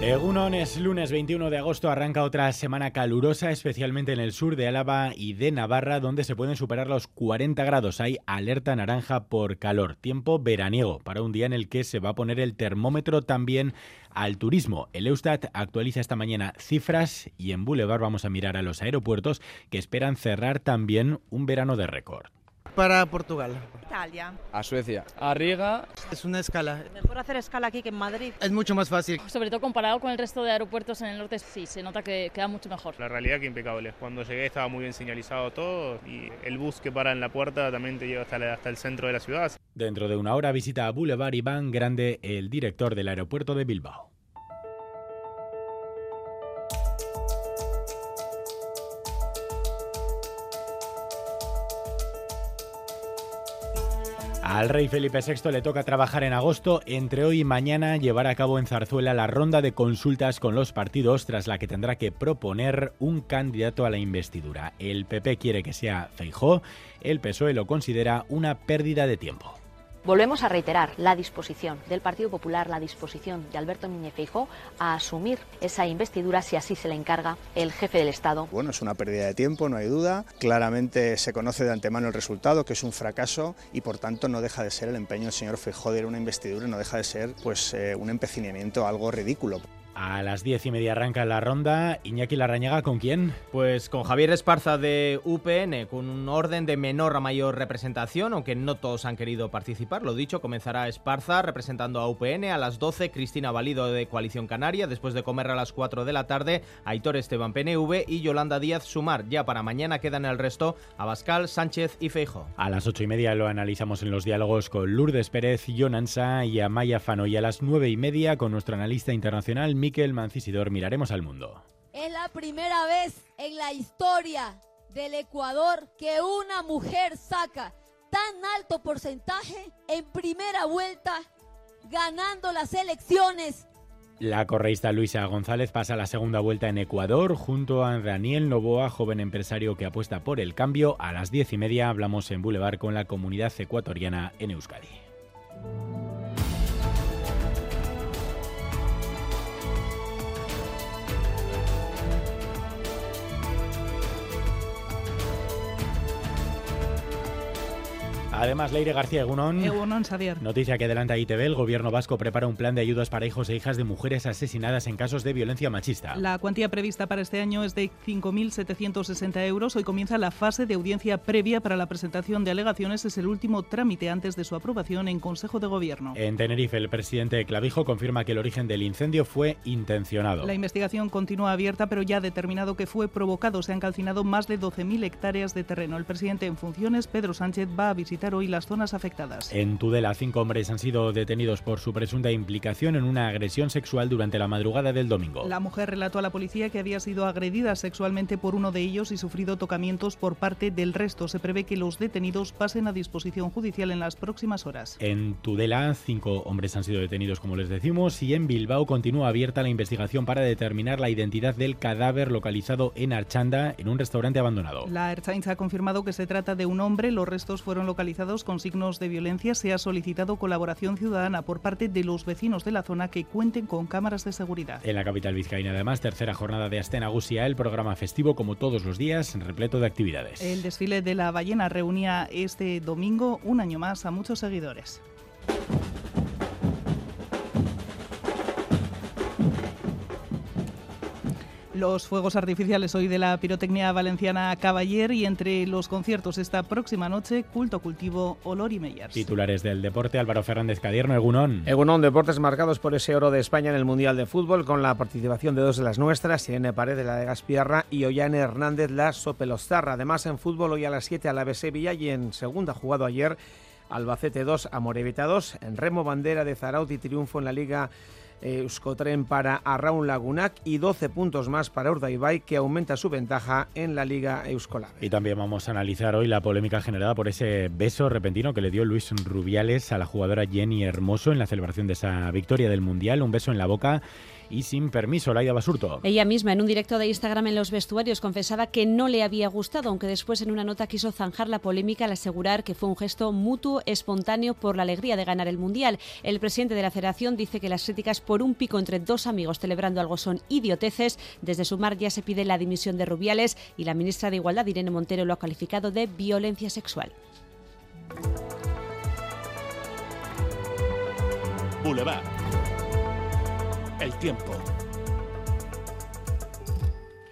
Egunon es lunes 21 de agosto, arranca otra semana calurosa, especialmente en el sur de Álava y de Navarra, donde se pueden superar los 40 grados. Hay alerta naranja por calor, tiempo veraniego, para un día en el que se va a poner el termómetro también al turismo. El Eustat actualiza esta mañana cifras y en Boulevard vamos a mirar a los aeropuertos que esperan cerrar también un verano de récord para Portugal. Italia. A Suecia. A Riga. Es una escala. Mejor hacer escala aquí que en Madrid. Es mucho más fácil. Sobre todo comparado con el resto de aeropuertos en el norte, sí, se nota que queda mucho mejor. La realidad que impecable. Cuando llegué estaba muy bien señalizado todo y el bus que para en la puerta también te lleva hasta, hasta el centro de la ciudad. Dentro de una hora visita a Boulevard Iván Grande, el director del aeropuerto de Bilbao. Al rey Felipe VI le toca trabajar en agosto, entre hoy y mañana llevar a cabo en Zarzuela la ronda de consultas con los partidos tras la que tendrá que proponer un candidato a la investidura. El PP quiere que sea Feijó, el PSOE lo considera una pérdida de tiempo. Volvemos a reiterar la disposición del Partido Popular, la disposición de Alberto Núñez Feijóo a asumir esa investidura si así se le encarga el jefe del Estado. Bueno, es una pérdida de tiempo, no hay duda. Claramente se conoce de antemano el resultado, que es un fracaso y por tanto no deja de ser el empeño del señor Feijóo de una investidura, no deja de ser pues eh, un empecinamiento algo ridículo. A las diez y media arranca la ronda. Iñaki Larrañaga, ¿con quién? Pues con Javier Esparza de UPN, con un orden de menor a mayor representación, aunque no todos han querido participar. Lo dicho, comenzará Esparza representando a UPN a las 12, Cristina Valido de Coalición Canaria, después de comer a las 4 de la tarde, Aitor Esteban PNV y Yolanda Díaz Sumar. Ya para mañana quedan el resto Abascal, Sánchez y Feijo. A las ocho y media lo analizamos en los diálogos con Lourdes Pérez, Jonansa y Amaya Fano. Y a las nueve y media con nuestro analista internacional, Miquel Mancisidor miraremos al mundo. Es la primera vez en la historia del Ecuador que una mujer saca tan alto porcentaje en primera vuelta ganando las elecciones. La correísta Luisa González pasa la segunda vuelta en Ecuador junto a Daniel Novoa, joven empresario que apuesta por el cambio. A las diez y media hablamos en Boulevard con la comunidad ecuatoriana en Euskadi. Además, Leire García Egunon. Egunon, Xavier. Noticia que adelanta ITV. El gobierno vasco prepara un plan de ayudas para hijos e hijas de mujeres asesinadas en casos de violencia machista. La cuantía prevista para este año es de 5.760 euros. Hoy comienza la fase de audiencia previa para la presentación de alegaciones. Es el último trámite antes de su aprobación en Consejo de Gobierno. En Tenerife, el presidente Clavijo confirma que el origen del incendio fue intencionado. La investigación continúa abierta, pero ya ha determinado que fue provocado. Se han calcinado más de 12.000 hectáreas de terreno. El presidente en funciones, Pedro Sánchez, va a visitar hoy las zonas afectadas. En Tudela, cinco hombres han sido detenidos por su presunta implicación en una agresión sexual durante la madrugada del domingo. La mujer relató a la policía que había sido agredida sexualmente por uno de ellos y sufrido tocamientos por parte del resto. Se prevé que los detenidos pasen a disposición judicial en las próximas horas. En Tudela, cinco hombres han sido detenidos, como les decimos, y en Bilbao continúa abierta la investigación para determinar la identidad del cadáver localizado en Archanda, en un restaurante abandonado. La Ertzaintza ha confirmado que se trata de un hombre. Los restos fueron localizados con signos de violencia, se ha solicitado colaboración ciudadana por parte de los vecinos de la zona que cuenten con cámaras de seguridad. En la capital vizcaína, además, tercera jornada de Astena Gusia, el programa festivo, como todos los días, repleto de actividades. El desfile de la ballena reunía este domingo un año más a muchos seguidores. Los fuegos artificiales hoy de la pirotecnia valenciana Caballer y entre los conciertos esta próxima noche, Culto Cultivo, Olor y Meyers. Titulares del deporte, Álvaro Fernández Cadierno, Egunón. Egunón, deportes marcados por ese oro de España en el Mundial de Fútbol con la participación de dos de las nuestras, Irene Paredes, la de Gaspiarra y Ollane Hernández, la Sopelostarra. Además en fútbol hoy a las 7 a la Sevilla y en segunda jugado ayer Albacete 2 a Morevita 2, en Remo Bandera de Zarauti triunfo en la Liga Euskotren para Arraun Lagunac y 12 puntos más para Urdaibai que aumenta su ventaja en la Liga Euskolar. Y también vamos a analizar hoy la polémica generada por ese beso repentino que le dio Luis Rubiales a la jugadora Jenny Hermoso en la celebración de esa victoria del Mundial, un beso en la boca y sin permiso. Laida Basurto. Ella misma en un directo de Instagram en los vestuarios confesaba que no le había gustado, aunque después en una nota quiso zanjar la polémica al asegurar que fue un gesto mutuo, espontáneo por la alegría de ganar el Mundial. El presidente de la federación dice que las críticas por un pico entre dos amigos celebrando algo son idioteces. Desde Sumar ya se pide la dimisión de Rubiales y la ministra de Igualdad, Irene Montero, lo ha calificado de violencia sexual. Boulevard. El tiempo.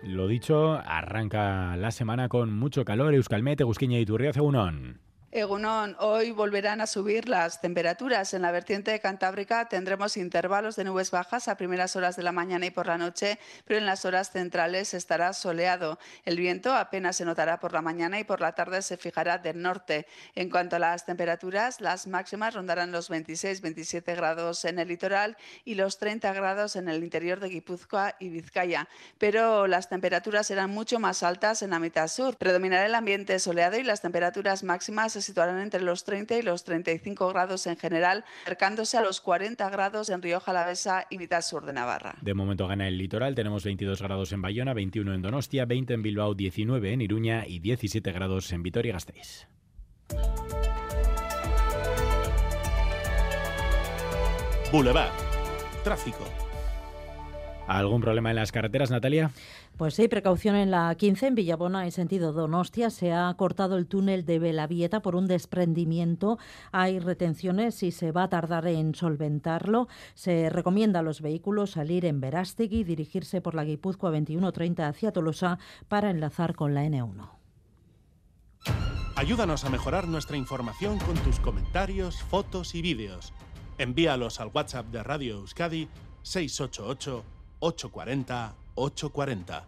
Lo dicho, arranca la semana con mucho calor. Euskalmet, Egusquiña y Turriaza Unón. Egunon, hoy volverán a subir las temperaturas. En la vertiente cantábrica tendremos intervalos de nubes bajas a primeras horas de la mañana y por la noche, pero en las horas centrales estará soleado. El viento apenas se notará por la mañana y por la tarde se fijará del norte. En cuanto a las temperaturas, las máximas rondarán los 26-27 grados en el litoral y los 30 grados en el interior de Guipúzcoa y Vizcaya. Pero las temperaturas serán mucho más altas en la mitad sur. Predominará el ambiente soleado y las temperaturas máximas situarán entre los 30 y los 35 grados en general, acercándose a los 40 grados en Rioja Alavesa y mitad sur de Navarra. De momento gana el litoral, tenemos 22 grados en Bayona, 21 en Donostia, 20 en Bilbao, 19 en Iruña y 17 grados en Vitoria-Gasteiz. Boulevard. Tráfico. ¿Algún problema en las carreteras, Natalia? Pues sí, precaución en la 15 en Villabona en sentido Donostia. Se ha cortado el túnel de Belavieta por un desprendimiento. Hay retenciones y se va a tardar en solventarlo. Se recomienda a los vehículos salir en Verástegui y dirigirse por la Guipúzcoa 2130 hacia Tolosa para enlazar con la N1. Ayúdanos a mejorar nuestra información con tus comentarios, fotos y vídeos. Envíalos al WhatsApp de Radio Euskadi 688 840 840.